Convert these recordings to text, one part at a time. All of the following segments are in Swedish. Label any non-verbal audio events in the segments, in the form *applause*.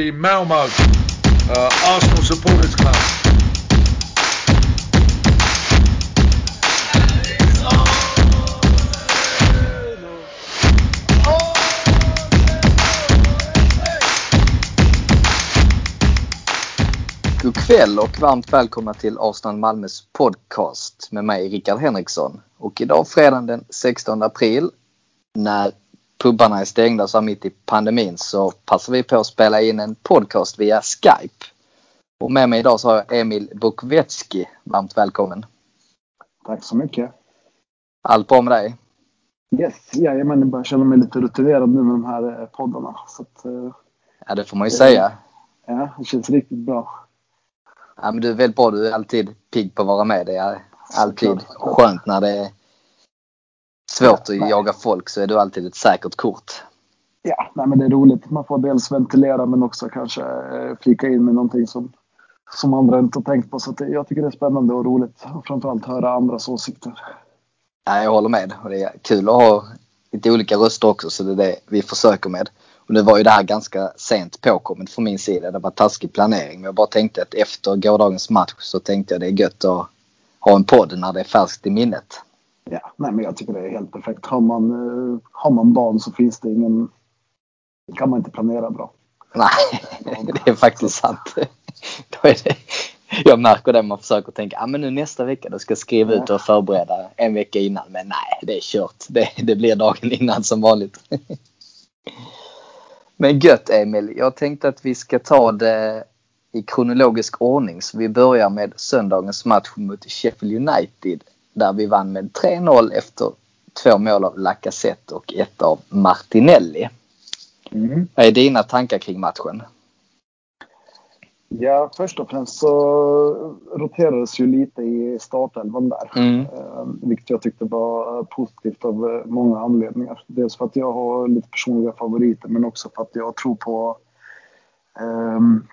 the Malmo uh, Arsenal Supporters Club. God kväll och varmt välkomna till Arsenal Malmös podcast med mig Rickard Henriksson. Och idag fredagen den 16 april när pubbarna är stängda så här mitt i pandemin så passar vi på att spela in en podcast via Skype. Och med mig idag så har jag Emil Bukvetski. Varmt välkommen! Tack så mycket! Allt bra med dig? Yes, jajamän, jag börjar känna mig lite rutinerad nu med de här eh, poddarna. Så att, eh, Ja det får man ju säga. ja, det känns riktigt bra. Ja, men du är väldigt bra. Du är alltid pigg på att vara med. Det är alltid Såklart. skönt när det är svårt att nej. jaga folk så är du alltid ett säkert kort. Ja, nej, men det är roligt. Man får dels ventilera men också kanske eh, flika in med någonting som, som andra inte har tänkt på. Så det, jag tycker det är spännande och roligt. Och framförallt höra andras åsikter. Ja, jag håller med. Och det är kul att ha lite olika röster också så det är det vi försöker med. Och nu var ju det här ganska sent påkommet från min sida. Det var taskig planering. Men jag bara tänkte att efter gårdagens match så tänkte jag det är gött att ha en podd när det är färskt i minnet. Ja, nej, men jag tycker det är helt perfekt. Har man, eh, har man barn så finns det ingen... kan man inte planera bra. Nej, *laughs* det är faktiskt sant. *laughs* Då är det, jag märker det man försöker tänka, ja men nu nästa vecka då ska jag skriva ut och förbereda en vecka innan. Men nej, det är kört. Det, det blir dagen innan som vanligt. *laughs* Men gött Emil, jag tänkte att vi ska ta det i kronologisk ordning. Så vi börjar med söndagens match mot Sheffield United. Där vi vann med 3-0 efter två mål av Lacazette och ett av Martinelli. Vad är dina tankar kring matchen? Ja, först och främst så roterades ju lite i startelvan där. Mm. Eh, vilket jag tyckte var positivt av eh, många anledningar. Dels för att jag har lite personliga favoriter men också för att jag tror på ehm,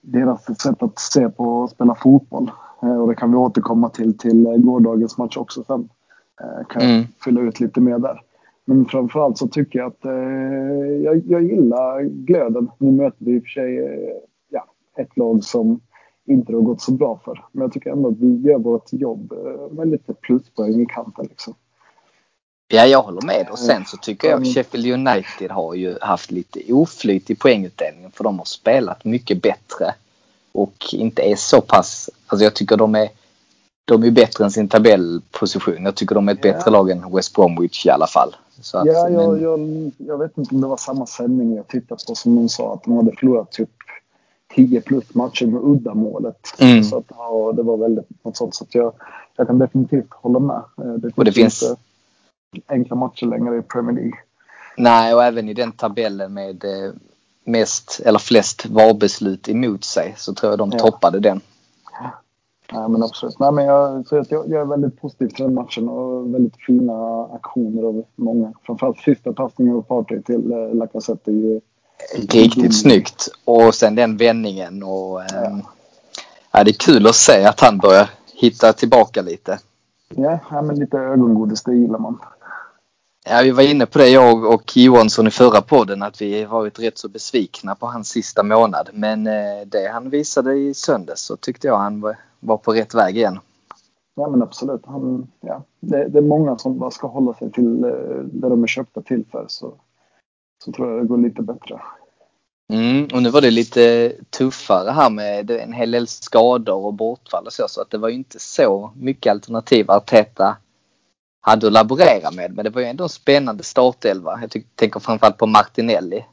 deras sätt att se på och spela fotboll. Eh, och det kan vi återkomma till till eh, gårdagens match också sen. Eh, kan Mm. fylla ut lite mer där. Men framförallt så tycker jag att eh, jag, jag gillar glöden. Nu möter vi i och för sig eh, ja, ett lag som inte har gått så bra för. Men jag tycker ändå att vi gör vårt jobb eh, med lite pluspoäng i kanten. Liksom. Ja, jag håller med. Och sen så tycker jag Mm. Sheffield United har ju haft lite oflyt i poängutdelningen för de har spelat mycket bättre och inte är så pass... Alltså jag tycker de är, de är bättre än sin tabellposition. Jag tycker de är ett Ja. bättre lag än West Bromwich i alla fall. Att, Ja, jag, men, jag, jag vet inte om det var samma sändning jag tittade på som de sa att de hade förlorat typ 10 plus matcher med uddamålet. Mm. Så att, ja, det var väldigt något sånt. Så att jag, jag kan definitivt hålla med. Eh, Det Och det finns- inte enkla matcher längre i Premier League. Nej, och även i den tabellen med eh, mest eller flest VAR-beslut emot sig så tror jag de Ja. toppade den. Nej, men absolut. Nej, men jag, så att jag, jag är väldigt positiv till den matchen och väldigt fina aktioner av många. Framförallt sista passningen av Partey till eh, Lacazette. ju- Riktigt Mm. snyggt. Och sen den vändningen och... Ja. ehm, ja, det är kul att se att han börjar hitta tillbaka lite. Ja, ja, men lite ögongodis, det gillar man. Ja, vi var inne på det jag och Johansson i förra podden att vi varit rätt så besvikna på hans sista månad. Men eh, det han visade i söndags så tyckte jag han var, på rätt väg igen. Ja, men absolut. Han, ja, det, det är många som bara ska hålla sig till eh, det de är köpta till för. Så, så tror jag det går lite bättre. Mm, och nu var det lite tuffare här med en hel del skador och bortfall och så. Så att det var ju inte så mycket alternativ Arteta hade att laborera med. Men det var ju ändå en spännande startelva. Jag tänker framförallt på Martinelli.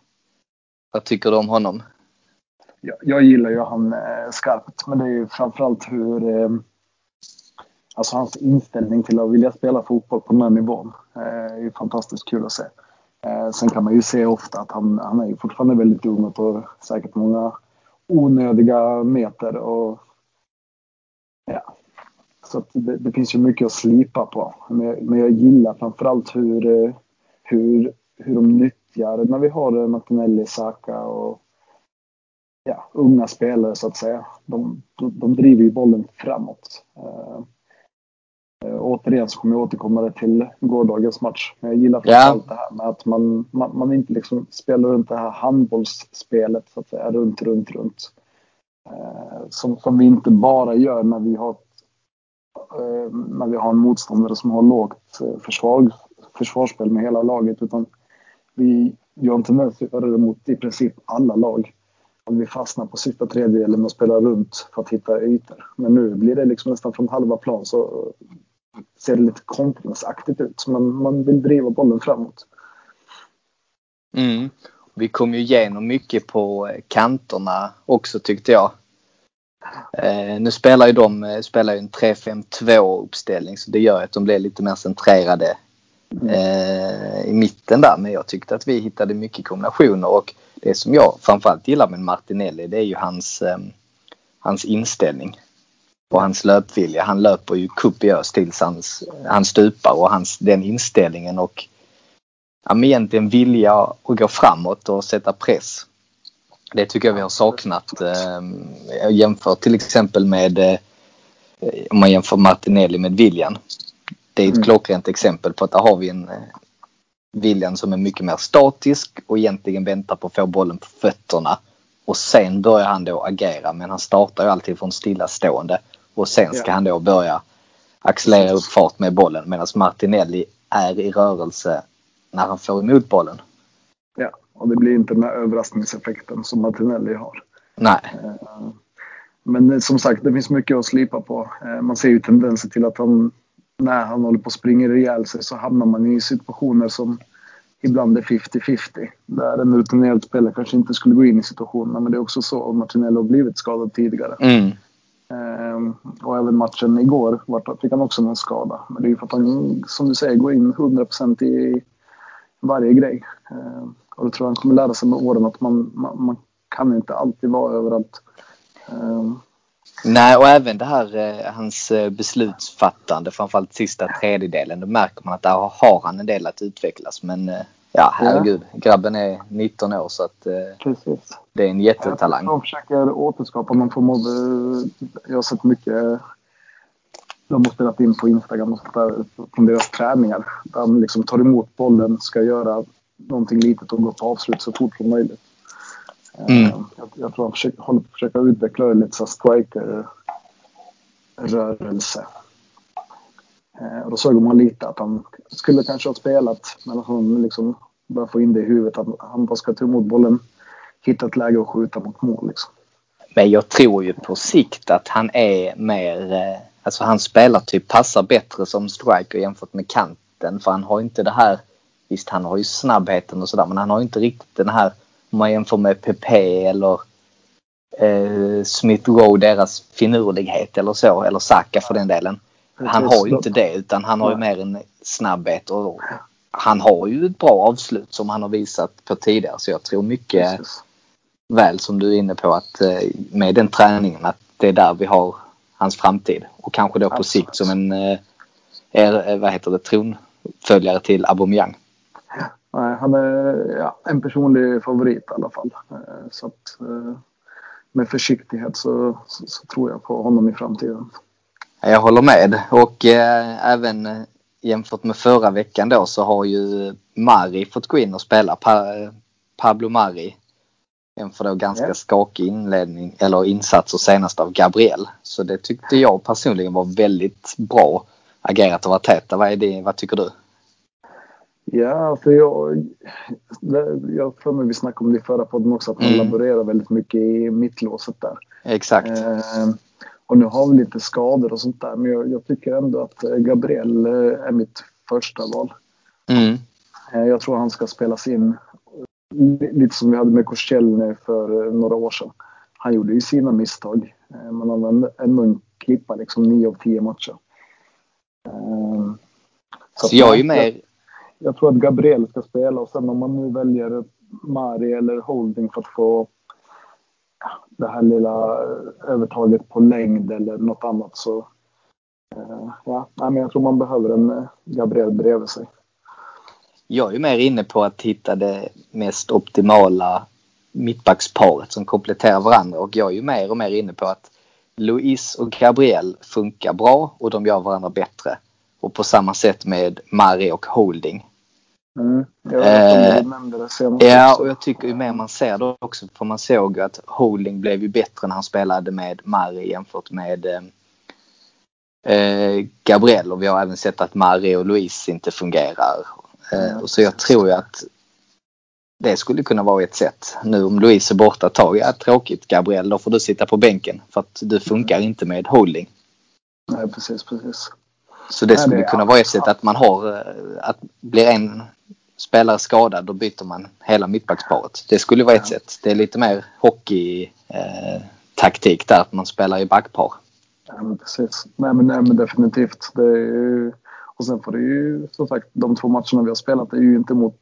Vad tycker du om honom? Jag, jag gillar ju han eh, skarpt, men det är ju framförallt hur... Eh, alltså hans inställning till att vilja spela fotboll på den här nivån eh, är fantastiskt kul att se. Eh, sen kan man ju se ofta att han, han är ju fortfarande väldigt ung och tar säkert många onödiga meter. Och, ja. Så det, det finns ju mycket att slipa på. Men, jag- men jag gillar framförallt hur, eh, hur, hur de nyttjar när vi har eh, Martinelli, Saka och ja, unga spelare så att säga. De, de, de driver ju bollen framåt. Eh, eh, återigen så kommer jag återkomma det till gårdagens match. Men jag gillar framförallt ja. det här med att man, man, man, inte liksom spelar runt det här handbollsspelet så att säga, runt, runt, runt. Eh, som, som vi inte bara gör när vi har Eh, när vi har en motståndare som har lågt eh, försvar, försvarsspel med hela laget utan vi, gör har en tendens att göra det mot i princip alla lag. Att vi fastnar på sista tredjedelen och spelar runt för att hitta ytor. Men nu blir det liksom nästan från halva plan så eh, ser det lite kontringsaktigt ut. Så man, man vill driva bollen framåt. Mm. Vi kom ju igenom mycket på kanterna också tyckte jag. Eh, nu spelar ju de eh, spelar ju en 3-5-2 uppställning så det gör att de blir lite mer centrerade mm. eh, i mitten där. Men jag tyckte att vi hittade mycket kombinationer och det som jag framförallt gillar med Martinelli det är ju hans, eh, hans inställning och hans löpvilja. Han löper ju kopiöst tills hans, han stupar och hans, den inställningen och ja, egentligen vilja att gå framåt och sätta press. Det tycker jag vi har saknat. Eh, jag jämför till exempel med eh, om man jämför Martinelli med William. Det är ett mm. klockrent exempel på att där har vi en eh, som är mycket mer statisk och egentligen väntar på att få bollen på fötterna. Och sen börjar han då agera men han startar ju alltid från stillastående. Och sen ska ja. han då börja accelerera upp fart med bollen medan Martinelli är i rörelse när han får emot bollen. Ja, och det blir inte den här överraskningseffekten som Martinelli har. Nej. Eh, men som sagt, det finns mycket att slipa på. Eh, man ser ju tendenser till att han, när han håller på att springa ihjäl sig så hamnar man i situationer som ibland är 50-50. Där en rutinerad spelare kanske inte skulle gå in i situationerna. Men det är också så att Martinelli har blivit skadad tidigare. Mm. Ehm, och även matchen igår fick han också en skada. Men det är ju för att han, som du säger, går in 100% i varje grej. Ehm, och då tror jag han kommer lära sig med åren att man, man, man kan inte alltid vara överallt. Ehm. Nej, och även det här eh, hans eh, beslutsfattande, framförallt sista tredjedelen. Då märker man att där har han en del att utvecklas. Men eh, ja, herregud. Ja. Grabben är 19 år så att Precis. det är en jättetalang. De försöker återskapa någon form av... Jag har sett mycket de har spelat in på Instagram och sånt där, från deras träningar. Där de liksom tar emot bollen, ska göra någonting litet och gå på avslut så fort som möjligt. Mm. Jag, jag, tror han försöker, håller på att försöka utveckla lite så striker-rörelse. Eh, och då såg man lite att han skulle kanske ha spelat, men att han liksom börjar få in det i huvudet att han bara ska ta emot bollen, hitta ett läge och skjuta mot mål. Liksom. Men jag tror ju på sikt att han är mer, eh, alltså hans spelartyp passar bättre som striker jämfört med kanten för han har inte det här, visst han har ju snabbheten och sådär men han har inte riktigt den här om man jämför med PP eller eh, Smith Rowe, deras finurlighet eller så, eller Saka för den delen. Han har ju inte det utan han har ju mer en snabbhet och han har ju ett bra avslut som han har visat på tidigare så jag tror mycket Precis. väl som du är inne på att eh, med den träningen att det är där vi har hans framtid och kanske då på Absolut. sikt som en eh, er, vad heter det, tronföljare till Aubameyang. Nej, han är ja, en personlig favorit i alla fall. Eh, så att, eh, med försiktighet så, så, så, tror jag på honom i framtiden. Jag håller med och eh, även eh, jämfört med förra veckan då så har ju Mari fått gå in och spela. Pa Pablo Mari. Jämför då ganska ja. skakig inledning eller insatser senast av Gabriel. Så det tyckte jag personligen var väldigt bra agerat av Arteta. Vad, är det, vad tycker du? Ja, alltså jag, jag för mig vi snackade om det i förra podden också, att han mm. laborerar väldigt mycket i mittlåset där. Exakt. Eh, och nu har vi lite skador och sånt där, men jag, jag tycker ändå att eh, Gabriel eh, är mitt första val. Mm. Eh, jag tror han ska spelas in lite som vi hade med Korsell för några år sedan. Han gjorde ju sina misstag, han var ändå en klippa liksom 9 av 10 matcher. Så, så jag är ju mer jag tror att Gabriel ska spela och sen om man nu väljer Mari eller Holding för att få det här lilla övertaget på längd eller något annat så eh, ja, men jag tror man behöver en eh, Gabriel bredvid sig. Jag är mer inne på att hitta det mest optimala mittbacksparet som kompletterar varandra och jag är ju mer och mer inne på att Louise och Gabriel funkar bra och de gör varandra bättre. Och på samma sätt med Mari och Holding. Mm. Eh, det Ja, och jag tycker ju mer man ser det också, för man såg ju att Holding blev ju bättre när han spelade med Mari jämfört med eh, eh, Gabriel. Och vi har även sett att Mari och Louise inte fungerar. Mm. och så jag tror ju att det skulle kunna vara ett sätt. Nu om Louise är borta ett tag, ja tråkigt Gabriel, då får du sitta på bänken för att du funkar inte med Holding. Nej, precis, precis. Så det Nej, skulle det kunna vara ett sätt att man har, eh, att blir en spelare skadad då byter man hela mittbacksparet. Det skulle vara ett sätt. Det är lite mer hockey eh, taktik där, att man spelar i backpar. Ja, men precis. Nej men, nej, men definitivt. Det är ju, och sen får det ju, som sagt, de två matcherna vi har spelat är ju inte mot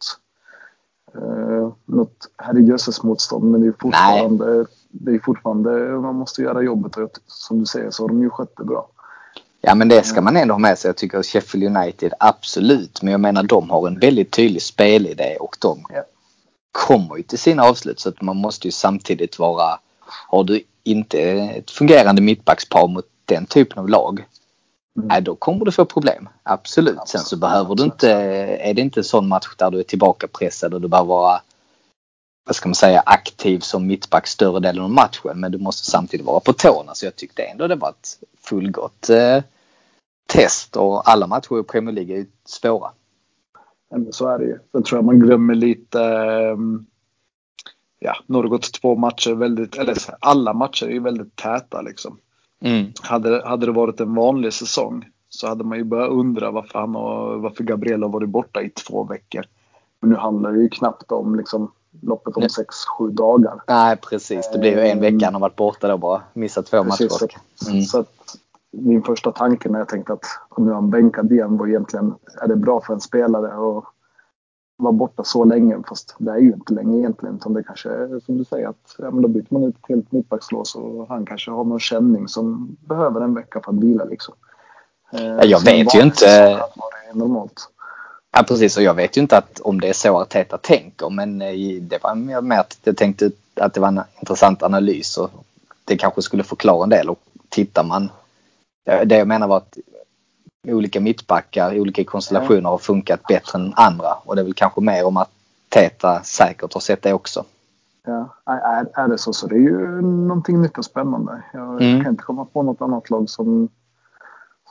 eh, något herrejösses motstånd. Men det är fortfarande, det är fortfarande, man måste göra jobbet och som du säger så har de ju skött det bra. Ja men det ska man ändå ha med sig. Jag tycker Sheffield United absolut. Men jag menar de har en väldigt tydlig spelidé och de Ja. kommer ju till sina avslut. Så att man måste ju samtidigt vara, har du inte ett fungerande mittbackspar mot den typen av lag. Mm. Nej, då kommer du få problem. Absolut. Sen så Absolut. behöver du inte, är det inte en sån match där du är tillbaka pressad och du behöver vara, vad ska man säga, aktiv som mittback större delen av matchen. Men du måste samtidigt vara på tårna. Så jag tyckte ändå det var ett fullgott eh, test och alla matcher i Premier League är ju svåra. Ja, men så är det ju. Sen tror jag man glömmer lite. ehm, Ja, nu har det gått två matcher väldigt, eller alla matcher är ju väldigt täta liksom. Mm. Hade, hade det varit en vanlig säsong så hade man ju börjat undra varför, han har, varför Gabriel har varit borta i två veckor. Men nu handlar det ju knappt om liksom, loppet om Nej. sex, sju dagar. Nej precis, det blir ju en vecka han har varit borta då bara. Missat två Precis, matcher. Mm. så att min första tanke när jag tänkte att nu är han bänkad igen var egentligen, är det bra för en spelare att vara borta så länge? Fast det är ju inte länge egentligen. Utan det kanske är som du säger att ja, men då byter man ut ett helt mittbackslås och han kanske har någon känning som behöver en vecka för att vila liksom. Eh, jag vet ju inte. Normalt. Ja precis och jag vet ju inte att om det är så Arteta tänker men eh, det var mer med att jag tänkte att det var en intressant analys och det kanske skulle förklara en del och tittar man. Det jag menar var att olika mittbackar i olika konstellationer har funkat bättre än andra och det är väl kanske mer om att Teta säkert har sett det också. Ja, är, är det så så det är ju någonting nytt och spännande. Jag Mm. kan inte komma på något annat lag som,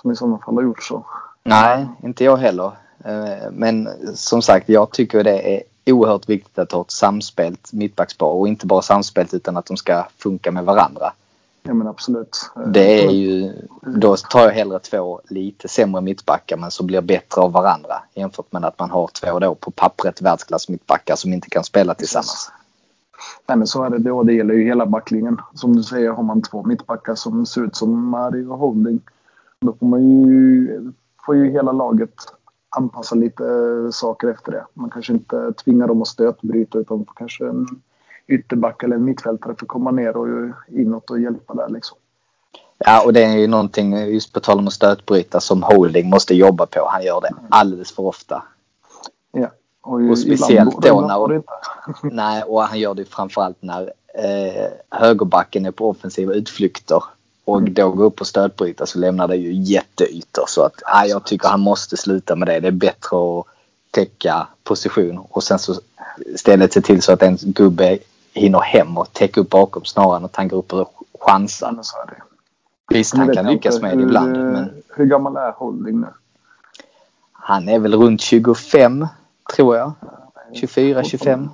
som i sådana fall har gjort så. Nej, inte jag heller. Eh, Men som sagt, jag tycker det är oerhört viktigt att ha ett samspelt mittbackspar och inte bara samspelt utan att de ska funka med varandra. Ja men absolut. Det är ju, då tar jag hellre två lite sämre mittbackar men som blir bättre av varandra jämfört med att man har två då på pappret världsklass mittbackar som inte kan spela tillsammans. Nej men så är det då. Det gäller ju hela backlinjen. Som du säger har man två mittbackar som ser ut som Mario och Holding. Då får man ju, får ju hela laget anpassa lite saker efter det. Man kanske inte tvingar dem att stötbryta utan kanske en ytterback eller mittfältare får komma ner och inåt och hjälpa där liksom. Ja och det är ju någonting just på tal om att stötbryta som Holding måste jobba på. Han gör det alldeles för ofta. Ja. Och, Och speciellt då när- inte. *laughs* Nej, och han gör det framförallt när eh, högerbacken är på offensiva utflykter och Mm. då går upp och stötbryta så lämnar det ju jätteytor. Så att nej, jag tycker han måste sluta med det. Det är bättre att täcka position och sen så istället se till så att en gubbe hinner hem och täcka upp bakom snarare än att han går upp och chansar. så är det. Visst, han kan jag lyckas med det ibland. Men Hur gammal är Holding nu? han är väl runt 25 tror jag. 24, 25.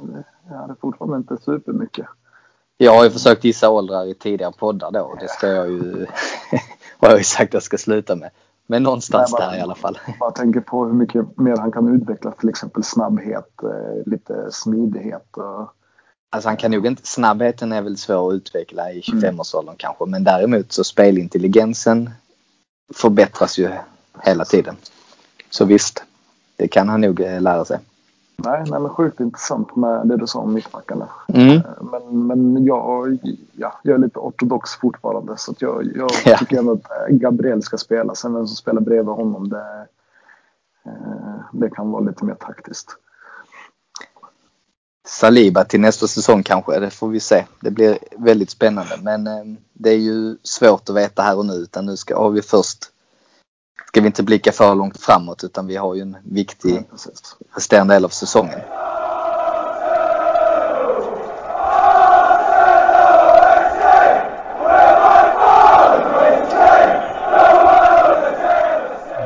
Ja, det är fortfarande inte supermycket. Jag har ju försökt gissa åldrar i tidigare poddar då. Det ska jag ju... *laughs* har jag ju sagt att jag ska sluta med. Men någonstans Nej, bara- där i alla fall. Bara tänker på hur mycket mer han kan utveckla. Till exempel snabbhet, eh, lite smidighet. Och, Alltså han kan nog inte... Snabbheten är väl svår att utveckla i Mm. 25-årsåldern kanske. Men däremot så spelintelligensen förbättras ju hela tiden. Så visst, det kan han nog eh, lära sig. nej, nej, men sjukt intressant med det du sa om mittbackarna. Mm. Eh, Men, men jag, ja, jag är lite ortodox fortfarande. Så jag, jag Ja. tycker ändå att eh, Gabriel ska spela. Sen vem som spelar bredvid honom, det, det kan vara lite mer taktiskt. Saliba till nästa säsong kanske, det får vi se. Det blir väldigt spännande men eh, det är ju svårt att veta här och nu utan nu ska, har vi först ska vi inte blicka för långt framåt utan vi har ju en viktig precis. resterande del av säsongen.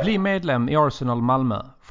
Bli medlem i Arsenal Malmö.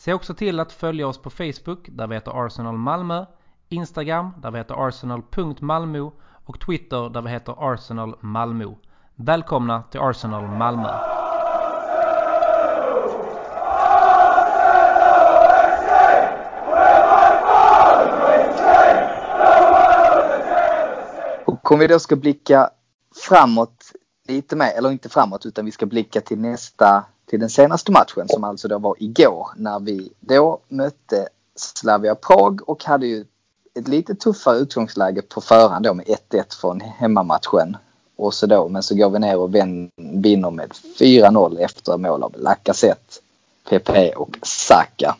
Se också till att följa oss på Facebook där vi heter Arsenal Malmö, Instagram där vi heter arsenal.malmo och Twitter där vi heter Arsenal Malmö. Välkomna till Arsenal Malmö! Och om vi då ska blicka framåt lite mer, eller inte framåt utan vi ska blicka till nästa, till den senaste matchen som alltså då var igår när vi då mötte Slavia Prag och hade ju ett lite tuffare utgångsläge på förhand då med 1-1 från hemmamatchen. Och så då, men så går vi ner och vinner med 4-0 efter mål av Lacazette, PP och Saka.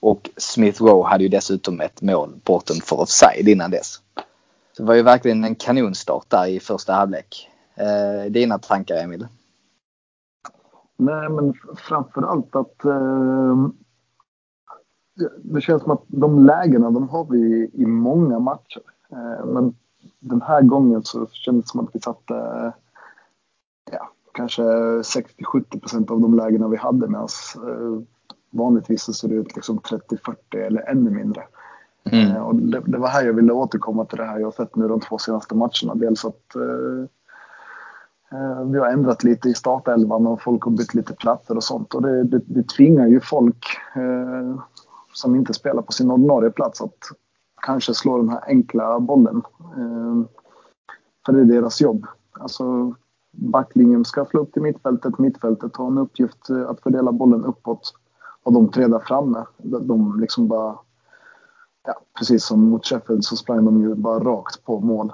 Och Smith Rowe hade ju dessutom ett mål bortom för offside innan dess. Så det var ju verkligen en kanonstart där i första halvlek. Eh, dina tankar Emil? Nej, men framför allt att eh, det känns som att de lägena de har vi i många matcher. Eh, men den här gången så kändes det som att vi satte eh, ja, kanske 60-70 procent av de lägena vi hade medan eh, vanligtvis så ser det ut liksom 30-40 eller ännu mindre. Mm. Eh, och det, det, var här jag ville återkomma till det här jag sett nu de två senaste matcherna. Dels att eh, Eh, vi har ändrat lite i startelvan och folk har bytt lite platser och sånt. Och det, det, det tvingar ju folk eh, som inte spelar på sin ordinarie plats att kanske slå den här enkla bollen. Eh, för det är deras jobb. Alltså backlinjen ska slå upp till mittfältet. Mittfältet har en uppgift eh, att fördela bollen uppåt. Och de tre där framme, de liksom bara ja, precis som mot Sheffield så sprang de ju bara rakt på mål.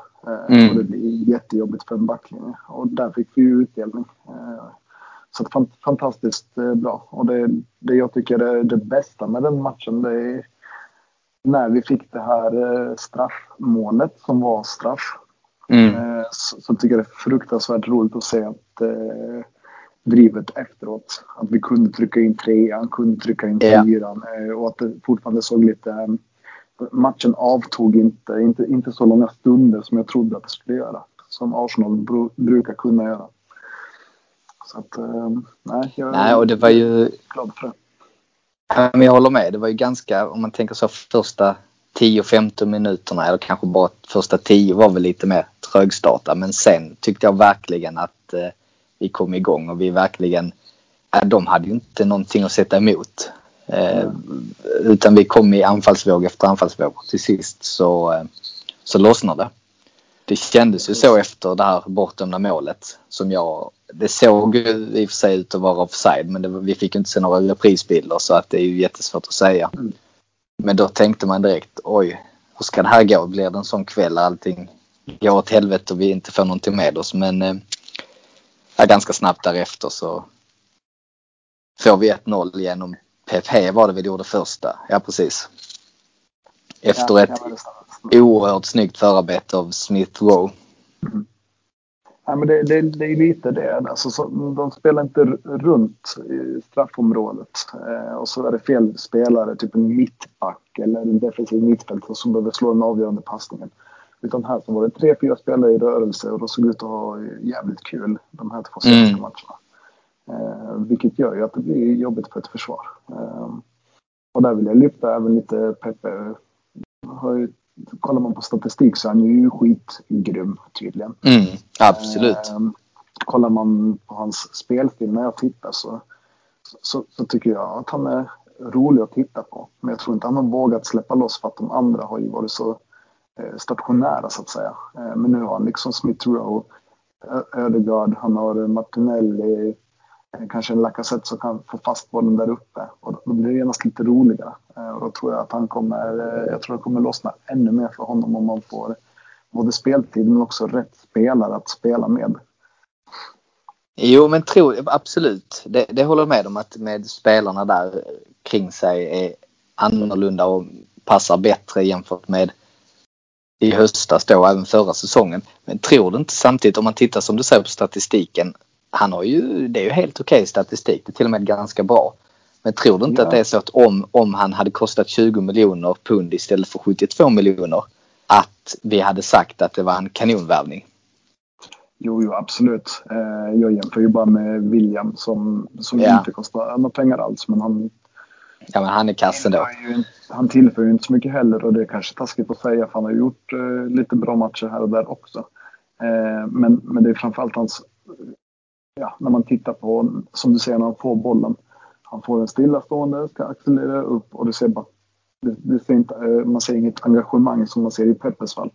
Mm. Och det blir jättejobbigt för en backlinje. Och där fick vi ju utdelning. Eh, så fantastiskt eh, bra. Och det, det jag tycker är det bästa med den matchen det är när vi fick det här eh, straffmålet som var straff. Mm. Så, så tycker jag det är fruktansvärt roligt att se att eh, drivet efteråt. Att vi kunde trycka in trean, kunde trycka in fyran eh, och att det fortfarande såg lite... Eh, matchen avtog inte, inte, inte så långa stunder som jag trodde att det skulle göra. Som Arsenal bru, brukar kunna göra. Så att, eh, nej, jag Nej, och det var ju... glad för det. Ja, Men jag håller med. Det var ju ganska, om man tänker så första 10-15 minuterna eller kanske bara första 10 var väl lite mer trögstarta. Men sen tyckte jag verkligen att eh, vi kom igång och vi verkligen, ja, de hade ju inte någonting att sätta emot. Eh, utan vi kom i anfallsvåg efter anfallsvåg. Till sist så, eh, så lossnade det. Det kändes ju så efter det här bortdömda målet som jag, det såg ju i och för sig ut att vara offside men det, vi fick inte se några reprisbilder så att det är ju jättesvårt att säga. Mm. Men då tänkte man direkt, oj, hur ska det här gå? Blir det en sån kväll allting går åt helvete och vi inte får någonting med oss? Men eh, ganska snabbt därefter så får vi 1-0 genom PP var det vi gjorde första. Ja, precis. Efter Ja, ett oerhört snyggt förarbete av Smith Rowe. Ja, men det, det, det är lite det. Alltså, så, de spelar inte runt i straffområdet. Eh, och så är det fel spelare, typ en mittback eller en defensiv mittfältare som behöver slå den avgörande passningen. Utan här så var det tre, fyra spelare i rörelse och de såg ut att ha jävligt kul de här två senaste Mm. matcherna. Eh, vilket gör ju att det blir jobbigt för ett försvar. Eh, och där vill jag lyfta även lite Pepe. Har ju, kollar man på statistik så är han ju skitgrym tydligen. Mm, absolut. Eh, kollar man på hans spelstil när jag tittar så, så, så tycker jag att han är rolig att titta på. Men jag tror inte han har vågat släppa loss för att de andra har ju varit så eh, stationära så att säga. Eh, men nu har han liksom Smith Rowe, Ödegaard, han har Martinelli, Eh, kanske en Lacazette som kan få fast bollen där uppe. Och då blir det genast lite roligare. Eh, och då tror jag att han kommer, eh, jag tror det kommer lossna ännu mer för honom om man får både speltid men också rätt spelare att spela med. Jo, men tro, absolut. Det, det håller jag med om att med spelarna där kring sig är annorlunda och passar bättre jämfört med i höstas då, även förra säsongen. Men tror du inte samtidigt om man tittar som du säger på statistiken. Han har ju, det är ju helt okej okay statistik. Det är till och med ganska bra. Men tror du inte ja. att det är så att om, om han hade kostat 20 miljoner pund istället för 72 miljoner att vi hade sagt att det var en kanonvärvning? Jo, jo absolut. Eh, jag jämför ju bara med William som, som ja. inte kostar några pengar alls. Men han, ja, men han är kass ändå. Han tillför ju inte så mycket heller och det är kanske taskigt att säga för han har gjort eh, lite bra matcher här och där också. Eh, men, men det är framförallt hans, ja, när man tittar på, som du säger när han får bollen. Han får en stillastående, ska accelerera upp och du ser bara, det, det ser inte, man ser inget engagemang som man ser i Peppes fall.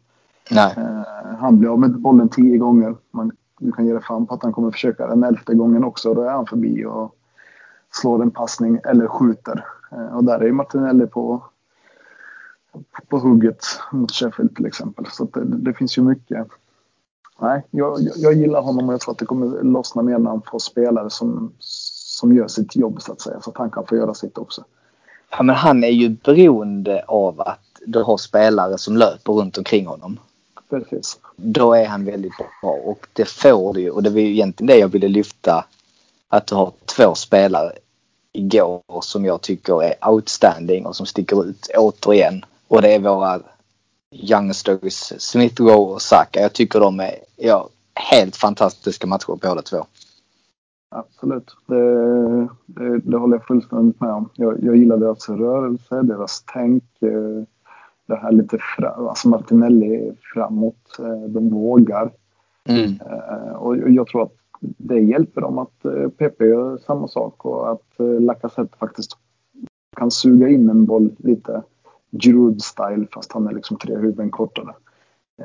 Nej. Eh, han blir av med bollen tio gånger. Man, du kan ge dig fram på att han kommer försöka den elfte gången också. Då är han förbi och slår en passning eller skjuter. Eh, och där är Martinelli på, på hugget mot Sheffield till exempel. Så det, det, finns ju mycket. Nej, jag, jag, gillar honom och jag tror att det kommer lossna mer när han får spelare som, som gör sitt jobb så att säga. Så att han kan få göra sitt också. Ja, men han är ju beroende av att du har spelare som löper runt omkring honom. Precis. Då är han väldigt bra och det får du ju och det var ju egentligen det jag ville lyfta. Att du har två spelare igår som jag tycker är outstanding och som sticker ut återigen. Och det är våra youngsters Smith Rowe och Saka. Jag tycker de är ja, helt fantastiska matcher båda två. Absolut, det, det, det håller jag fullständigt med om. Jag, jag gillar deras rörelse, deras tänk. Eh, det här lite fram, alltså Martinelli framåt. Eh, de vågar. Mm. Eh, och jag tror att det hjälper dem att PP gör samma sak och att Lacazette faktiskt kan suga in en boll lite Giroud-style fast han är liksom tre huvuden kortare.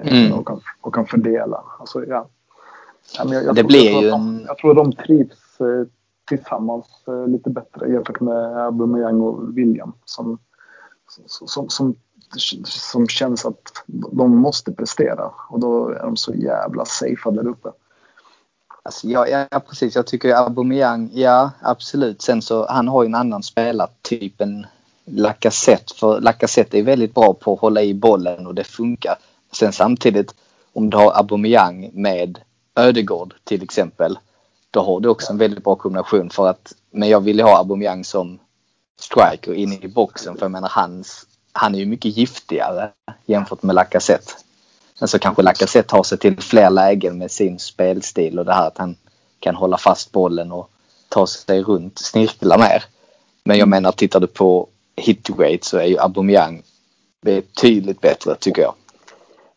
Mm. Och, kan, och kan fördela. Alltså, ja, Ja, jag, jag, det tror, blir jag, ju de, jag tror de trivs eh, tillsammans eh, lite bättre jämfört med Aubameyang och William som, som, som, som känns att de måste prestera och då är de så jävla safea där uppe. Alltså, ja, ja, precis. Jag tycker Aubameyang, ja absolut. Sen så han har ju en annan spelartyp än Lacazette. För Lacazette är väldigt bra på att hålla i bollen och det funkar. Sen samtidigt om du har Aubameyang med Ödegård till exempel. Då har du också en väldigt bra kombination för att, men jag vill ju ha Aubameyang som striker inne i boxen för jag menar hans, han är ju mycket giftigare jämfört med Lacazette. Men så kanske Lacazette har sig till fler lägen med sin spelstil och det här att han kan hålla fast bollen och ta sig runt, snirkla mer. Men jag menar tittar du på hit rate så är ju Aubameyang betydligt bättre tycker jag.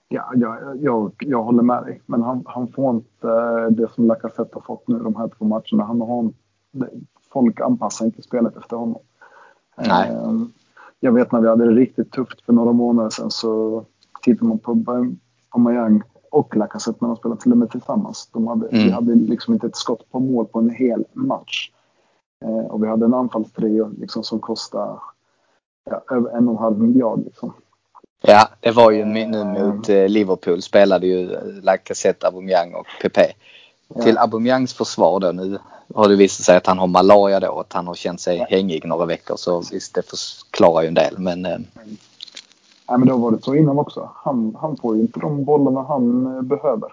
Ja, jag, jag, jag håller med dig. Men han, han får inte det som Lacazette har fått nu de här två matcherna. Han har, folk anpassar inte spelet efter honom. Nej. Ehm, jag vet när vi hade det riktigt tufft för några månader sedan så tittade man på Aubameyang och Lacazette när de spelade till och med tillsammans. De hade, mm. Vi hade liksom inte ett skott på mål på en hel match. Ehm, och vi hade en anfallstrio liksom som kostade ja, över en och en halv miljard. Liksom. Ja, det var ju nu mot eh, Liverpool spelade ju Lacazette, Aubameyang och Pepe. Ja. Till Aubameyangs försvar då nu har det visat sig att han har malaria då att han har känt sig hängig några veckor så visst det förklarar ju en del men... Eh... Nej men då var det så innan också. Han, han får ju inte de bollarna han eh, behöver.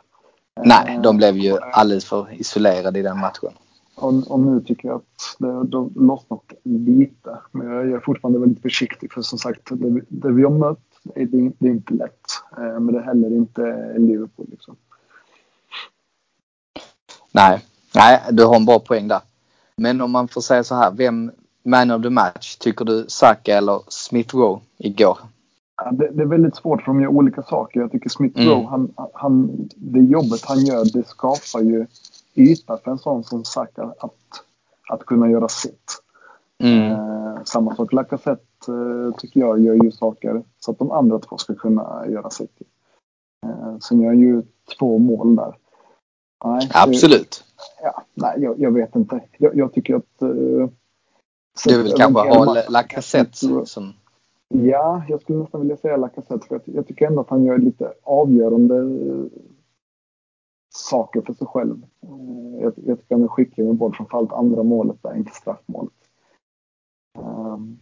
Nej, de blev ju alldeles för isolerade i den matchen. Och, och nu tycker jag att det har lossnat lite. Men jag är fortfarande väldigt försiktig för som sagt det, det vi har mött det är, det är inte lätt. Eh, men det är heller inte Liverpool. Liksom. Nej, nej, du har en bra poäng där. Men om man får säga så här, vem man of the match tycker du Saka eller Smith Rowe igår? Ja, det, det, är väldigt svårt för de gör olika saker. Jag tycker Smith Rowe, mm. han, han, det jobbet han gör, det skapar ju yta för en sån som Saka att, att kunna göra sitt. Mm. Eh, samma sak Lacazette eh, tycker jag gör ju saker så att de andra två ska kunna göra sitt. Eh, sen gör ju två mål där. Nej, Absolut. Det, ja, nej, jag, jag vet inte. Jag, jag tycker att... Uh, du vill kanske ha Lacazette som... Ja, jag skulle nästan vilja säga Lacazette. För jag, jag tycker ändå att han gör lite avgörande saker för sig själv. Uh, jag, jag tycker han är skicklig med boll, framförallt andra målet där, inte straffmålet. Um,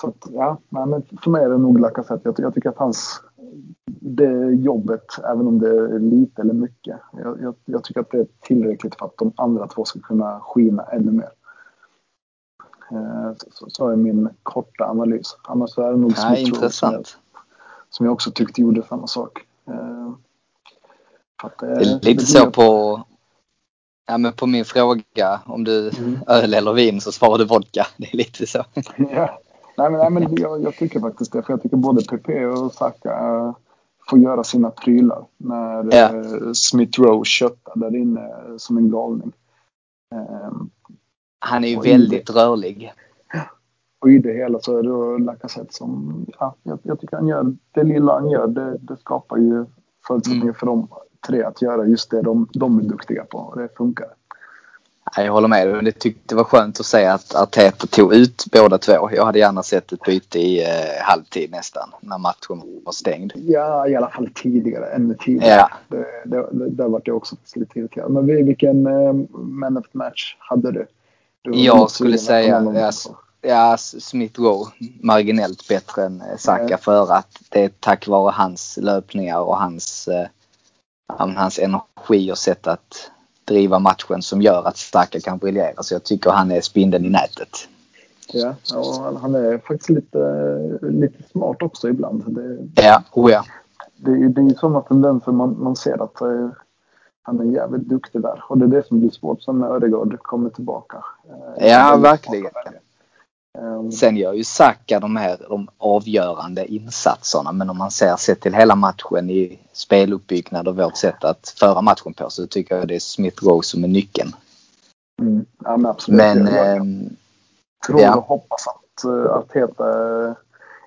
så att, ja, men för mig är det nog Lacazette. Jag, jag tycker att hans det jobbet, även om det är lite eller mycket. Jag, jag, jag, tycker att det är tillräckligt för att de andra två ska kunna skina ännu mer. Eh, så, så är min korta analys. Annars är det nog ja, Smith intressant. Som jag, som jag också tyckte gjorde samma sak. Eh, att, är lite så på, ja, men på min fråga om du mm. öl eller vin så svarar du vodka. *laughs* Det är lite så. ja. Nej, men, nej, men jag, jag, tycker faktiskt det. För jag tycker både Pepe och Saka uh, får göra sina prylar. När ja. uh, Smith Rowe köttar där inne som en galning. Uh, Han är ju väldigt det, rörlig. Och i det hela så är det Lacazette som, ja, jag, jag, tycker han gör, det lilla han gör, det, det skapar ju förutsättningar mm. för de tre att göra just det de, de är duktiga på. Och det funkar. Jag håller med. Det tyckte det var skönt att se att Arteta tog ut båda två. Jag hade gärna sett ett byte i eh, halvtid nästan när matchen var stängd. Ja, i alla fall tidigare. Ännu tidigare. Ja. Det, det, det, där var jag också lite irriterad. Men vilken eh, man of match hade du? du jag skulle säga ja, ja, Smith Rowe marginellt bättre än eh, Saka ja. för att det är tack vare hans löpningar och hans, eh, hans energi och sätt att driva matchen som gör att Saka kan briljera. Så jag tycker han är spindeln i nätet. Ja, och han är faktiskt lite, lite smart också ibland. Det, ja, oh ja. Det, det är ju sådana tendenser man, man ser att uh, han är jävligt duktig där. Och det är det som blir svårt sen när Ödegaard kommer tillbaka. Uh, ja, verkligen. Ehm. Sen gör ju Saka de här de avgörande insatserna men om man ser sett till hela matchen i speluppbyggnad och vårt sätt att föra matchen på så tycker jag det är Smith Rowe som är nyckeln. Mm. Ja men absolut. Men, jag, jag tror ja. och hoppas att uh, Arteta är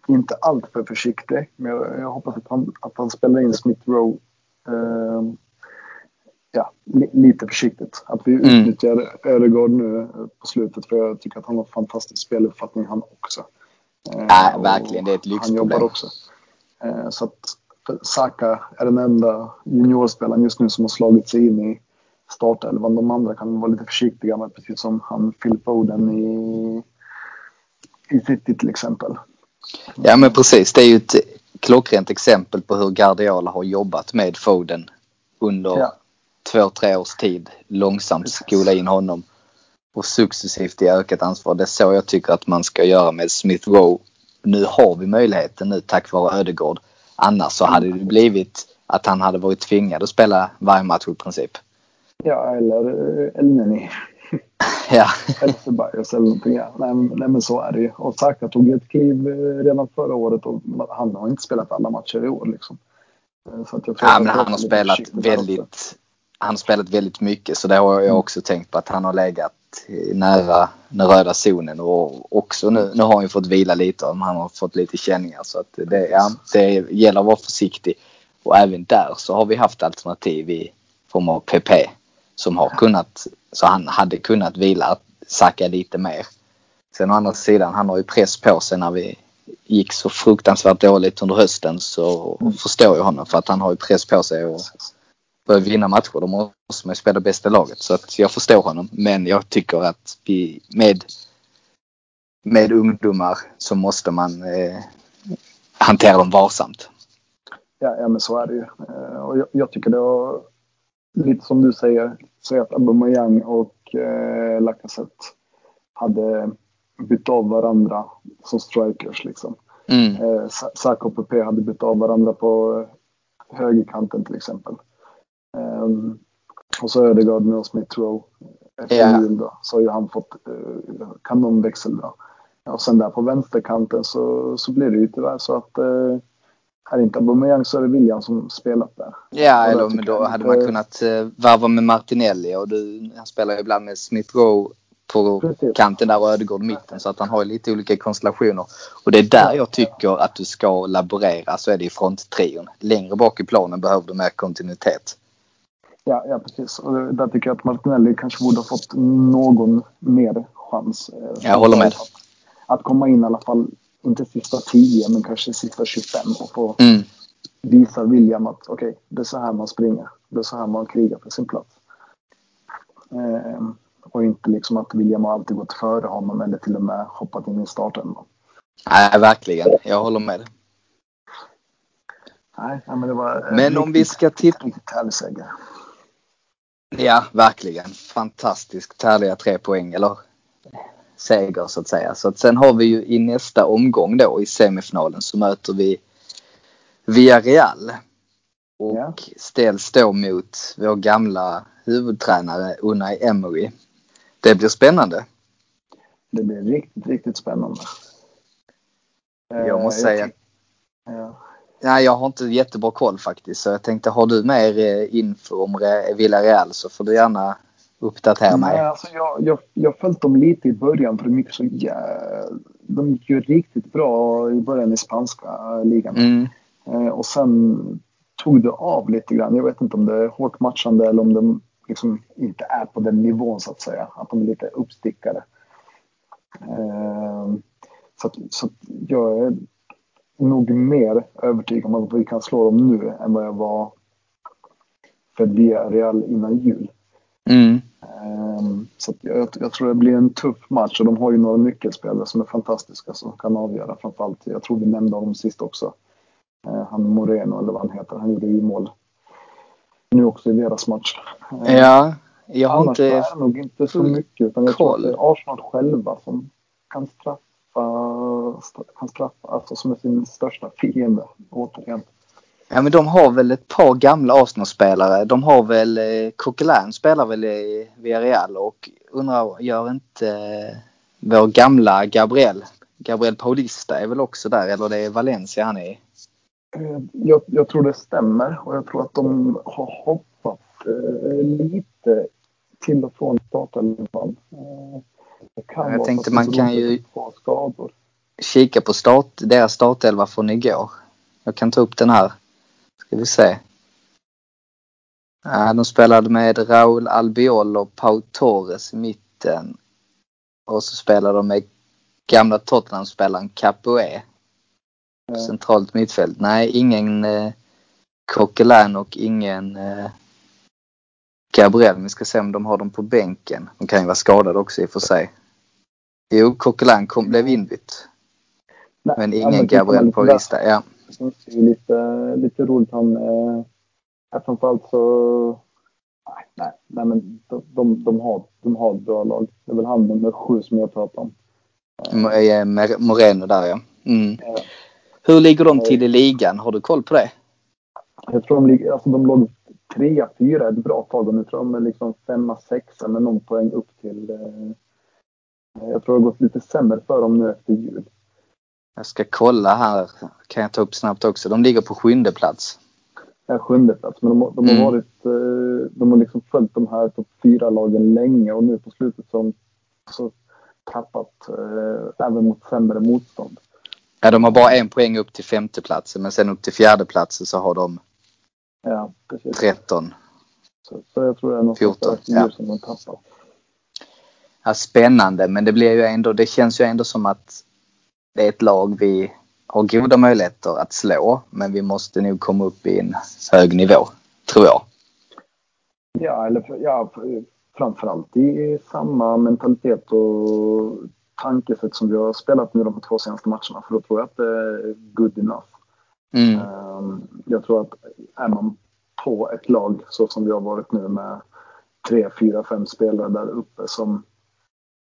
inte alltför försiktig. Men jag, jag, hoppas att han, att han spelar in Smith Rowe uh, ja, lite försiktigt. Att vi mm. utnyttjar Ödegaard nu på slutet för jag tycker att han har fantastisk speluppfattning han också. Ja, äh, verkligen, det är ett lyxproblem. Han jobbar också. Eh, så att Saka är den enda juniorspelaren just nu som har slagit sig in i startelvan. De andra kan vara lite försiktiga med, precis som han Phil Foden i, i City till exempel. Ja men precis, det är ju ett klockrent exempel på hur Guardiola har jobbat med Foden under ja två, tre års tid långsamt skola in honom och successivt i ökat ansvar. Det är så jag tycker att man ska göra med Smith Rowe. Nu har vi möjligheten nu tack vare Ödegård. Annars så hade det blivit att han hade varit tvingad att spela varje match i princip. Ja, eller Elneny. *laughs* ja. eller eller någonting. Nej, nej, men så är det ju. Och Saka tog ett kliv eh, redan förra året och han har inte spelat alla matcher i år liksom. Eh, så att jag tror ja, men han har spelat väldigt han spelat väldigt mycket så det har jag mm. också tänkt på att han har legat nära den röda zonen och också nu, nu har han ju fått vila lite om han har fått lite känningar så att det, ja, det gäller att vara försiktig. Och även där så har vi haft alternativ i form av PP som har kunnat, så han hade kunnat vila, sacka lite mer. Sen å andra sidan, han har ju press på sig när vi gick så fruktansvärt dåligt under hösten så mm. förstår jag honom för att han har ju press på sig och börjar vinna matcher då måste man spela bästa laget. Så att jag förstår honom. Men jag tycker att vi med, med ungdomar så måste man eh, hantera dem varsamt. Ja, ja, men så är det ju. Eh, och jag, jag tycker det var lite som du säger, säger att Aubameyang och eh, Lacazette hade bytt av varandra som strikers liksom. Mm. Eh, Saka och Pepe hade bytt av varandra på högerkanten till exempel. Um, och så Ödegaard med Smith Rowe efter yeah. jul då, så har ju han fått uh, kanonväxel då. Och sen där på vänsterkanten så, så blir det ju tyvärr så att uh, är det inte Aubameyang så är det William som spelat där. Ja, eller men då hade man kunnat uh, varva med Martinelli och du, han spelar ju ibland med Smith Rowe på Precis. kanten där och Ödegård mitten så att han har lite olika konstellationer. Och det är där jag tycker att du ska laborera så är det i fronttrion. Längre bak i planen behöver du mer kontinuitet. Ja, ja, precis. Och där tycker jag att Martinelli kanske borde ha fått någon mer chans. eh, Jag håller med. Att, komma in i alla fall, inte sista 10, men kanske sista 25 och få Mm. visa William att okej, det är så här man springer. Det är så här man krigar för sin plats. Eh, och inte liksom att William har alltid gått före honom eller till och med hoppat in i starten. Nej, verkligen. Jag håller med. Nej, men det var eh, Men om vi ska titta... riktigt härlig seger. Ja, verkligen. Fantastiskt härliga tre poäng, eller seger så att säga. Så att sen har vi ju i nästa omgång då i semifinalen så möter vi Villarreal. Och Ja. ställs då mot vår gamla huvudtränare Unai Emery. Det blir spännande. Det blir riktigt, riktigt spännande. Jag Eh, måste säga, tyck- Ja. Nej jag har inte jättebra koll faktiskt. Så jag tänkte, har du mer eh, info om Re- Villarreal så får du gärna uppdatera mig. Nej, alltså jag, jag, jag följt dem lite i början för de gick så jä... De gick ju riktigt bra i början i spanska ligan. Mm. Eh, och sen tog det av lite grann. Jag vet inte om det är hårt matchande eller om de liksom inte är på den nivån så att säga. Att de är lite uppstickare. Eh, så att, så att jag är nog mer övertygad om att vi kan slå dem nu än vad jag var för Villarreal innan jul. Mm. Ehm, Så jag, jag tror det blir en tuff match och de har ju några nyckelspelare som är fantastiska som kan avgöra framförallt. Jag tror vi nämnde honom sist också. Eh, Han Moreno eller vad han heter. Han gjorde ju mål nu också i deras match. Eh, Ja, jag har Annars inte... är det nog inte så mycket utan jag tror att koll. det är Arsenal själva som kan straffa, straffa alltså som är sin största fiende återigen. Ja men de har väl ett par gamla Arsenal-spelare. De har väl, eh, Coquelin spelar väl i Villarreal och undrar, gör inte eh, vår gamla Gabriel, Gabriel Paulista är väl också där eller det är Valencia han är i? Eh, Jag, jag tror det stämmer och jag tror att de har hoppat eh, lite till och från startelvan. Eh, Jag tänkte man kan ju-. Kika på start, deras startelva från igår. Jag kan ta upp den här. Ska vi se. De spelade med Raúl Albiol och Pau Torres i mitten. Och så spelade de med gamla Tottenham-spelaren Capoe. Eh, Centralt mittfält. Nej, ingen eh, Coquelin och ingen eh, Gabriel. Vi ska se om de har dem på bänken. De kan ju vara skadade också i och för sig. Jo, Coquelin kom, blev inbytt. nej, Men ja, ingen tittar man Gabriel lite på där lista. Ja. så är det lite, lite roligt. Han, eh, ja, framförallt så... Nej, nej, nej men de, de, de, har, de har ett bra lag. Det är väl han nummer sju som jag pratar om. Mo- eh, Moreno där ja. Mm. Ja. Hur ligger de till i ligan? Har du koll på det? Jag tror de, ligger, alltså de låg trea, fyra ett bra tag och nu tror jag de är liksom femma, sexa med någon poäng upp till... Eh, jag tror det har gått lite sämre för dem nu efter jul. Jag ska kolla här. Kan jag ta upp snabbt också. De ligger på sjunde plats. Ja, sjunde plats. Men de, har- de har Mm. varit... Eh, de har liksom följt de här topp fyra lagen länge och nu på slutet så har de så tappat eh, även mot sämre motstånd. Ja, de har bara en poäng upp till femteplatsen men sen upp till fjärdeplatsen så har de Ja, precis. 13. Så, så jag tror det är något 14, efter ja. som de tappat. Ja, spännande men det blir ju ändå, det känns ju ändå som att det är ett lag vi har goda möjligheter att slå men vi måste nog komma upp i en hög nivå, tror jag. Ja, eller ja, för- framförallt i samma mentalitet och tankesätt som vi har spelat nu de två senaste matcherna. För då tror jag att det är good enough. Mm. Ehm, Jag tror att är man på ett lag så som vi har varit nu med tre, fyra, fem spelare där uppe som,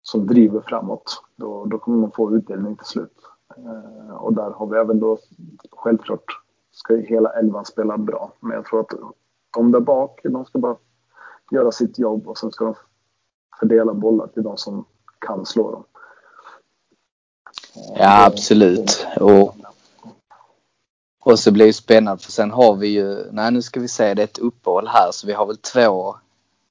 som driver framåt, då, då kommer man få utdelning till slut. Eh, Och där har vi även då, självklart ska ju hela elvan spela bra, men jag tror att de där bak, de ska bara göra sitt jobb och sen ska de fördela bollar till de som kan slå dem. Ja, absolut. Och, och så blir det spännande för sen har vi ju, nej nu ska vi se, det är ett uppehåll här så vi har väl två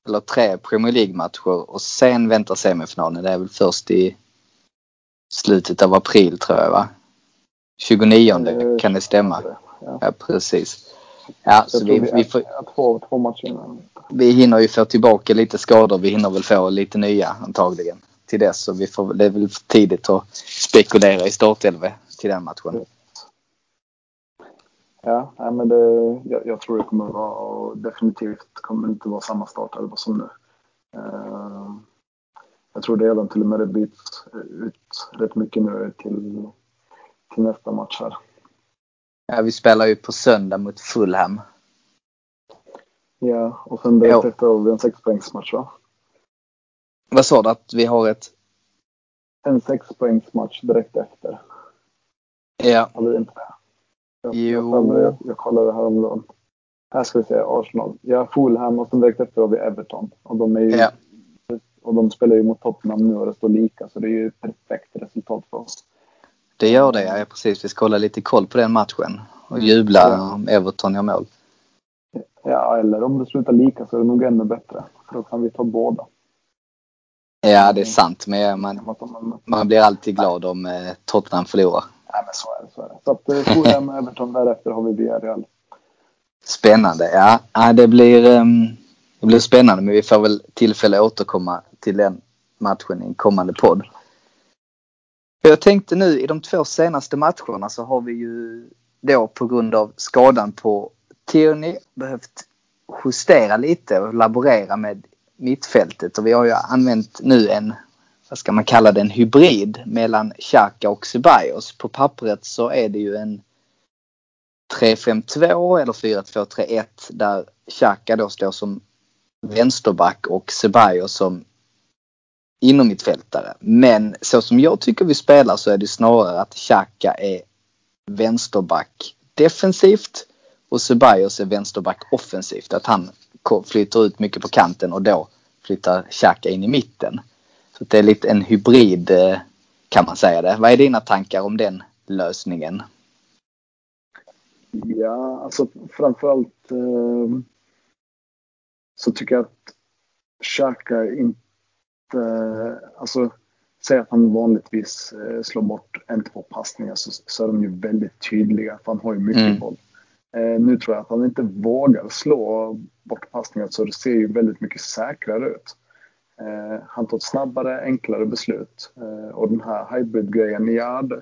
eller tre Premier League-matcher och sen väntar semifinalen. Det är väl först i slutet av april tror jag va? 29 Eh, kan det stämma? Ja. Ja precis. Ja, Så så vi, vi, får, två, två matcher innan. vi hinner ju få tillbaka lite skador. Vi hinner väl få lite nya antagligen till dess. Så vi får, det är väl för tidigt att spekulera i startelva till den matchen. Ja, nej, men det, jag, jag tror det kommer vara och definitivt kommer inte vara samma startelva som nu. Eh, jag tror det redan till och med det byts ut rätt mycket nu till, till nästa match här. Ja, vi spelar ju på söndag mot Fulham. Ja, och sen direkt efter har vi en sexpoängsmatch va? Vad sa du att vi har ett? En sexpoängsmatch direkt efter. Ja, Har vi inte det? Jag, Jo. jag, jag, kollade häromdagen. Här ska vi se, Arsenal. Ja, Fulham och sen direkt efter har vi Everton. Och de, är ju, ja. och de spelar ju mot Tottenham nu och det står lika så det är ju ett perfekt resultat för oss. Det gör det, ja precis. Vi ska hålla lite koll på den matchen och jubla Ja. om Everton gör mål. Ja, eller om det slutar lika så är det nog ännu bättre. För då kan vi ta båda. Ja, det är sant. Men man, man blir alltid glad om eh, Tottenham förlorar. Nej, men så är det. Så, är det. så att eh, Fulham *laughs* Everton därefter har vi Villarreal. Spännande. Ja, ja det, blir, ehm, det blir spännande men vi får väl tillfälle att återkomma till den matchen i en kommande podd. Jag tänkte nu i de två senaste matcherna så har vi ju då på grund av skadan på Tierney behövt justera lite och laborera med mittfältet och vi har ju använt nu en, vad ska man kalla det, en hybrid mellan Xhaka och Ceballos. På pappret så är det ju en 3-5-2 eller 4-2-3-1 där Xhaka då står som vänsterback och Ceballos som inomhittfältare. Men så som jag tycker vi spelar så är det snarare att Xhaka är vänsterback defensivt och Ceballos är vänsterback offensivt. Att han flyttar ut mycket på kanten och då flyttar Xhaka in i mitten. Så det är lite en hybrid eh, kan man säga det. Vad är dina tankar om den lösningen? Ja, alltså framförallt eh, så tycker jag att Xhaka inte... Alltså, säg att han vanligtvis eh, slår bort en, två passningar så, så är de ju väldigt tydliga för han har ju mycket Mm. boll. Eh, nu tror jag att han inte vågar slå bort passningar så det ser ju väldigt mycket säkrare ut. Eh, han tar snabbare, enklare beslut. Eh, och den här hybrid-grejen, ja det,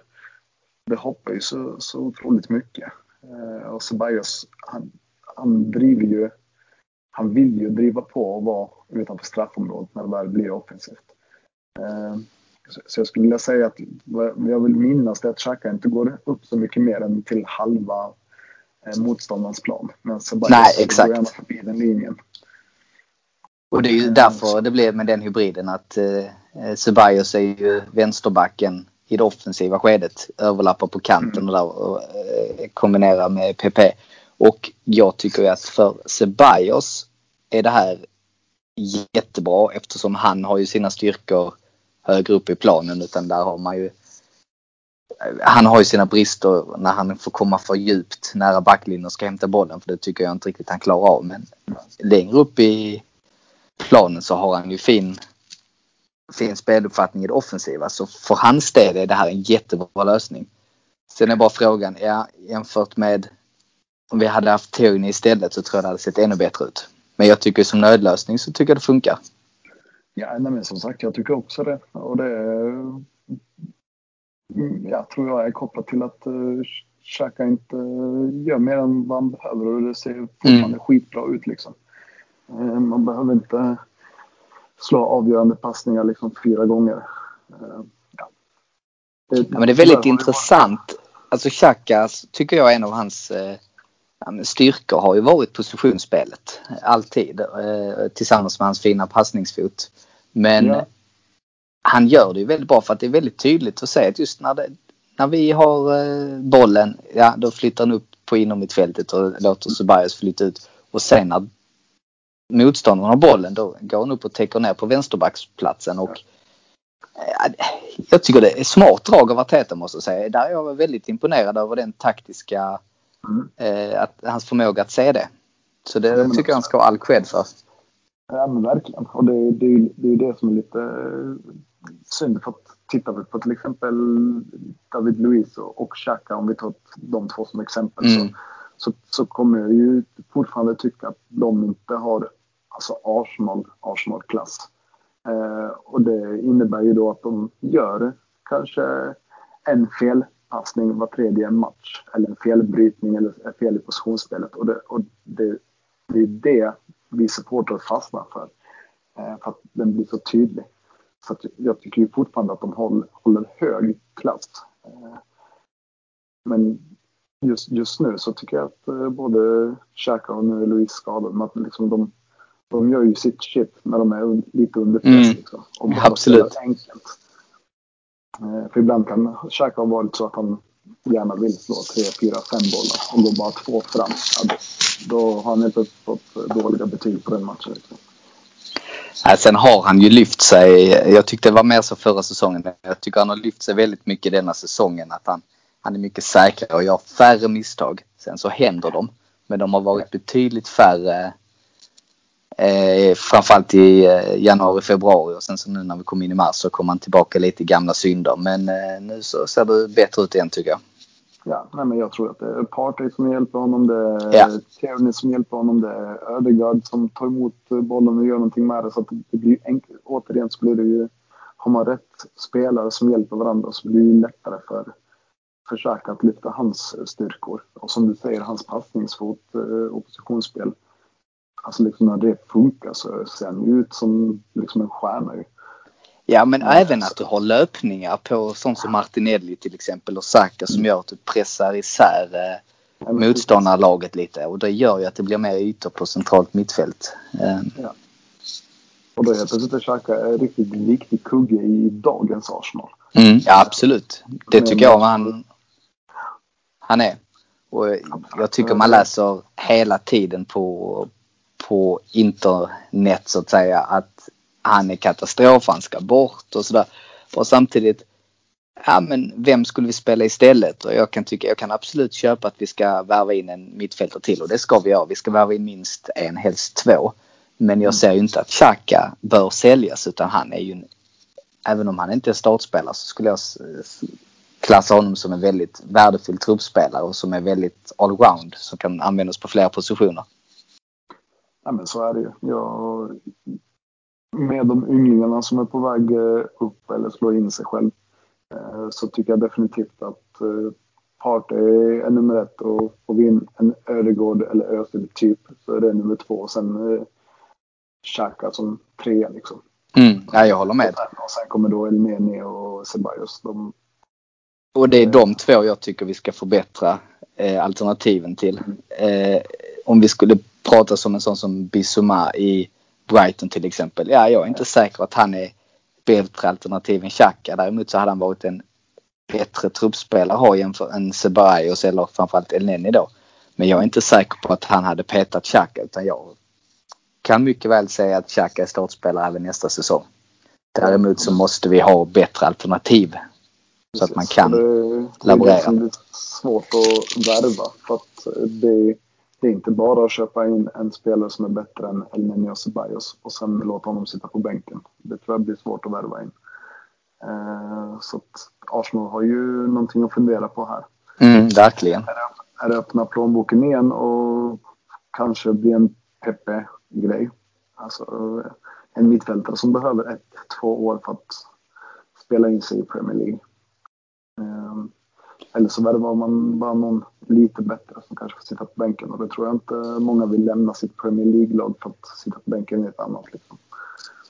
det hoppar ju så, så otroligt mycket. Eh, och Ceballos, han, han driver ju, han vill ju driva på och vara utanför straffområdet när det väl blir offensivt. Så, jag skulle vilja säga att vad jag vill minnas det är att Xhaka inte går upp så mycket mer än till halva motståndarens plan. Men Ceballos Nej, går gärna förbi den linjen. Och det är ju därför det blev med den hybriden att eh, Ceballos är ju vänsterbacken i det offensiva skedet. Överlappar på kanten och, där, och eh, kombinerar med PP. Och jag tycker att för Ceballos är det här jättebra eftersom han har ju sina styrkor högre upp i planen utan där har man ju han har ju sina brister när han får komma för djupt nära backlinjen och ska hämta bollen för det tycker jag inte riktigt han klarar av. Men längre upp i planen så har han ju fin, fin speluppfattning i det offensiva. Så för hans del är det här en jättebra lösning. Sen är bara frågan, ja, jämfört med om vi hade haft Tierney istället så tror jag det hade sett ännu bättre ut. Men jag tycker som nödlösning så tycker jag det funkar. Ja, nej, men som sagt, jag tycker också det. Och det mm, jag tror jag är kopplat till att uh, Xhaka inte eh, gör mer än vad han behöver och det ser fortfarande skitbra ut liksom. Eh, man behöver inte slå avgörande passningar liksom fyra gånger. Eh, ja. Det, Ja, men det är väldigt intressant. Alltså Xhaka tycker jag är en av hans eh, styrkor har ju varit positionsspelet. Alltid. Tillsammans med hans fina passningsfot. Men Ja. han gör det ju väldigt bra för att det är väldigt tydligt att se att just när, det, när vi har bollen, ja då flyttar han upp på inomhittfältet och låter Ceballos flytta ut. Och sen när motståndaren har bollen då går han upp och täcker ner på vänsterbacksplatsen och eh, jag tycker det är smart drag av Arteta måste jag säga. Där är jag väldigt imponerad över den taktiska, Mm. eh, att, hans förmåga att se det. Så det men tycker jag han ska ha all cred för. Ja, men verkligen. Och det, det, det är ju det som är lite synd. För att tittar vi på till exempel David Luiz och, och Xhaka, om vi tar de två som exempel, Mm. så, så, så kommer jag ju fortfarande tycka att de inte har alltså Arsenal, Arsenal-klass. Eh, och det innebär ju då att de gör kanske en felpassning var tredje match eller en felbrytning eller fel i positionsspelet. Och det, och det, det är det vi supportrar fastnar för. Eh, för att den blir så tydlig. Så jag tycker ju fortfarande att de håller, håller hög klass. Eh, men just, just nu så tycker jag att eh, både Xhaka och nu är Louise skadade. Att liksom de, de gör ju sitt shit när de är lite under press. Mm. Liksom, och bara Absolut. Enkelt. Eh, för ibland kan Xhaka ha varit så att han gärna vill slå tre, fyra, fem bollar och går bara två fram. Ja, då, då har han plötsligt fått dåliga betyg på den matchen. Liksom. Sen har han ju lyft sig. Jag tyckte det var mer så förra säsongen. Jag tycker han har lyft sig väldigt mycket denna säsongen. Att han, han är mycket säkrare och gör färre misstag. Sen så händer de. Men de har varit betydligt färre. Eh, framförallt i eh, januari, februari och sen så nu när vi kom in i mars så kom han tillbaka lite i gamla synder. Men eh, nu så ser det bättre ut igen tycker jag. Ja, nej, men jag tror att det är Partey som hjälper honom, det är ja. Tierney som hjälper honom, det är Ödegaard som tar emot bollen och gör någonting med det. Så att det blir enkelt. Återigen så blir det ju, har man rätt spelare som hjälper varandra så blir det lättare för försöka att lyfta hans styrkor. Och som du säger, hans passningsfot, eh, oppositionsspel. Alltså liksom när det funkar så ser han ut som liksom en stjärna ju. Ja men mm. även att du har löpningar på sånt som Martinelli till exempel och Saka som gör att du pressar isär eh, motståndarlaget lite och det gör ju att det blir mer ytor på centralt mittfält. Eh. Ja. Och då helt plötsligt är Xhaka en riktigt viktig kugge i dagens Arsenal. Mm, ja absolut. Det tycker jag han, han är. Och jag tycker man läser hela tiden på, på internet så att säga att han är katastrof, han ska bort och sådär. Och samtidigt, ja men vem skulle vi spela istället? Och jag kan tycka, jag kan absolut köpa att vi ska värva in en mittfältare till och det ska vi göra. Vi ska värva in minst en, helst två. Men jag ser ju inte att Xhaka bör säljas utan han är ju, en, även om han inte är startspelare så skulle jag klassa honom som en väldigt värdefull truppspelare och som är väldigt allround som kan användas på flera positioner. Ja men så är det ju. Jag, med de ynglingarna som är på väg eh, upp eller slå in sig själv eh, så tycker jag definitivt att eh, Partey är nummer ett och får vi in en Ödegård eller Özil typ så är det nummer två och sen Xhaka som trea liksom. Mm, ja, jag håller med. Och sen kommer då Elneny och Ceballos. De, och det är de två jag tycker vi ska förbättra eh, alternativen till. Eh, om vi skulle prata som en sån som Bissouma i Brighton till exempel. Ja, jag är inte säker att han är bättre alternativ än Xhaka. Däremot så hade han varit en bättre truppspelare att ha jämfört än Sebaios eller framförallt Elneny då. Men jag är inte säker på att han hade petat Xhaka utan jag kan mycket väl säga att Xhaka är startspelare även nästa säsong. Däremot så måste vi ha bättre alternativ. Så att man kan det, laborera. Det är liksom svårt att värva för att det det är inte bara att köpa in en spelare som är bättre än El Nino Ceballos och sen låta honom sitta på bänken. Det tror jag blir svårt att värva in. Eh, så att Arsenal har ju någonting att fundera på här. Mm, verkligen. Är det, är det öppna plånboken igen och kanske bli en Pepe-grej? Alltså en mittfältare som behöver ett, två år för att spela in sig i Premier League. Eh, eller så värvar man bara någon lite bättre som kanske får sitta på bänken och det tror jag inte många vill lämna sitt Premier League-lag för att sitta på bänken i ett annat. Liksom.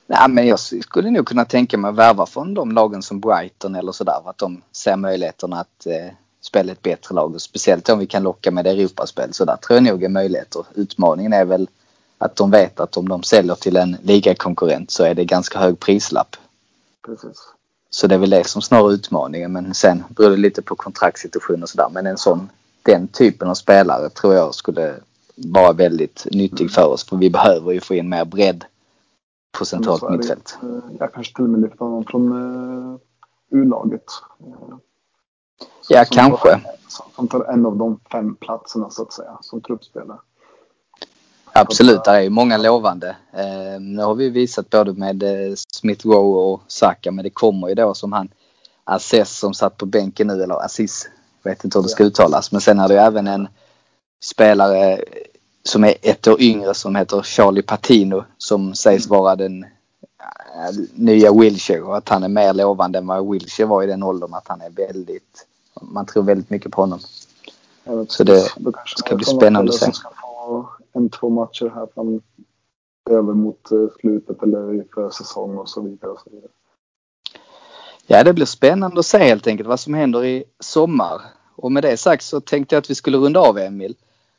Nej, men jag skulle nog kunna tänka mig att värva från de lagen som Brighton eller sådär. Att de ser möjligheterna att eh, spela ett bättre lag. Och speciellt om vi kan locka med Europaspel. Så där tror jag nog är möjligheter. Utmaningen är väl att de vet att om de säljer till en ligakonkurrent så är det ganska hög prislapp. Precis. Så det är väl det som snarare utmaningen. Men sen beror det lite på kontraktssituation och sådär. Men en sån, den typen av spelare tror jag skulle vara väldigt nyttig för oss. För vi behöver ju få in mer bredd på centralt mittfält. Eh, jag kanske till och med lyfter honom från uh, U-laget. Uh, ja, kanske. Tar, som tar en av de fem platserna så att säga som truppspelare. Absolut, det är många lovande. Eh, nu har vi visat både med eh, Smith Rowe och Saka men det kommer ju då som han Asses som satt på bänken nu eller Assis. Vet inte hur det ska uttalas men sen är det ju även en spelare som är ett år yngre som heter Charlie Patino som sägs vara den äh, nya Wilshire och att han är mer lovande än vad Wilshire var i den åldern. Att han är väldigt, man tror väldigt mycket på honom. Så det ska bli spännande att se. Ska få en, två matcher här fram över mot eh, slutet eller för säsong och så vidare. Och så vidare. Ja, det blir spännande att se helt enkelt vad som händer i sommar. Och med det sagt så tänkte jag att vi skulle runda av Emil.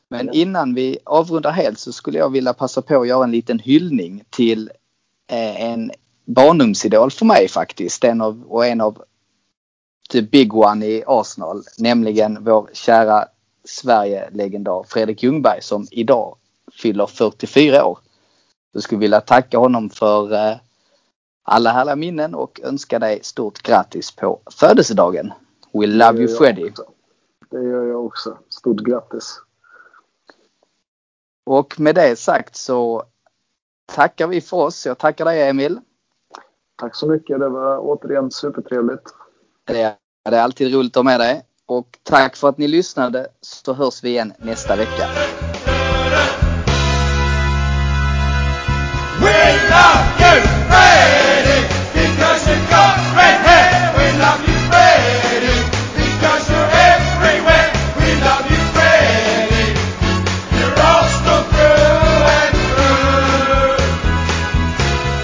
Men innan vi avrundar helt så skulle jag vilja passa på att göra en liten hyllning till eh, en barndomsidol för mig faktiskt. En av, och en av the big one i Arsenal. Nämligen vår kära Sverige-legendar Fredrik Ljungberg som idag fyller 44 år. Jag skulle vilja tacka honom för eh, alla härliga minnen och önska dig stort grattis på födelsedagen. We love you Freddy. Det gör jag också. Stort grattis. Och med det sagt så tackar vi för oss. Jag tackar dig Emil. Tack så mycket. Det var återigen supertrevligt. Det är, det är alltid roligt att ha med dig. Och tack för att ni lyssnade så hörs vi igen nästa vecka. go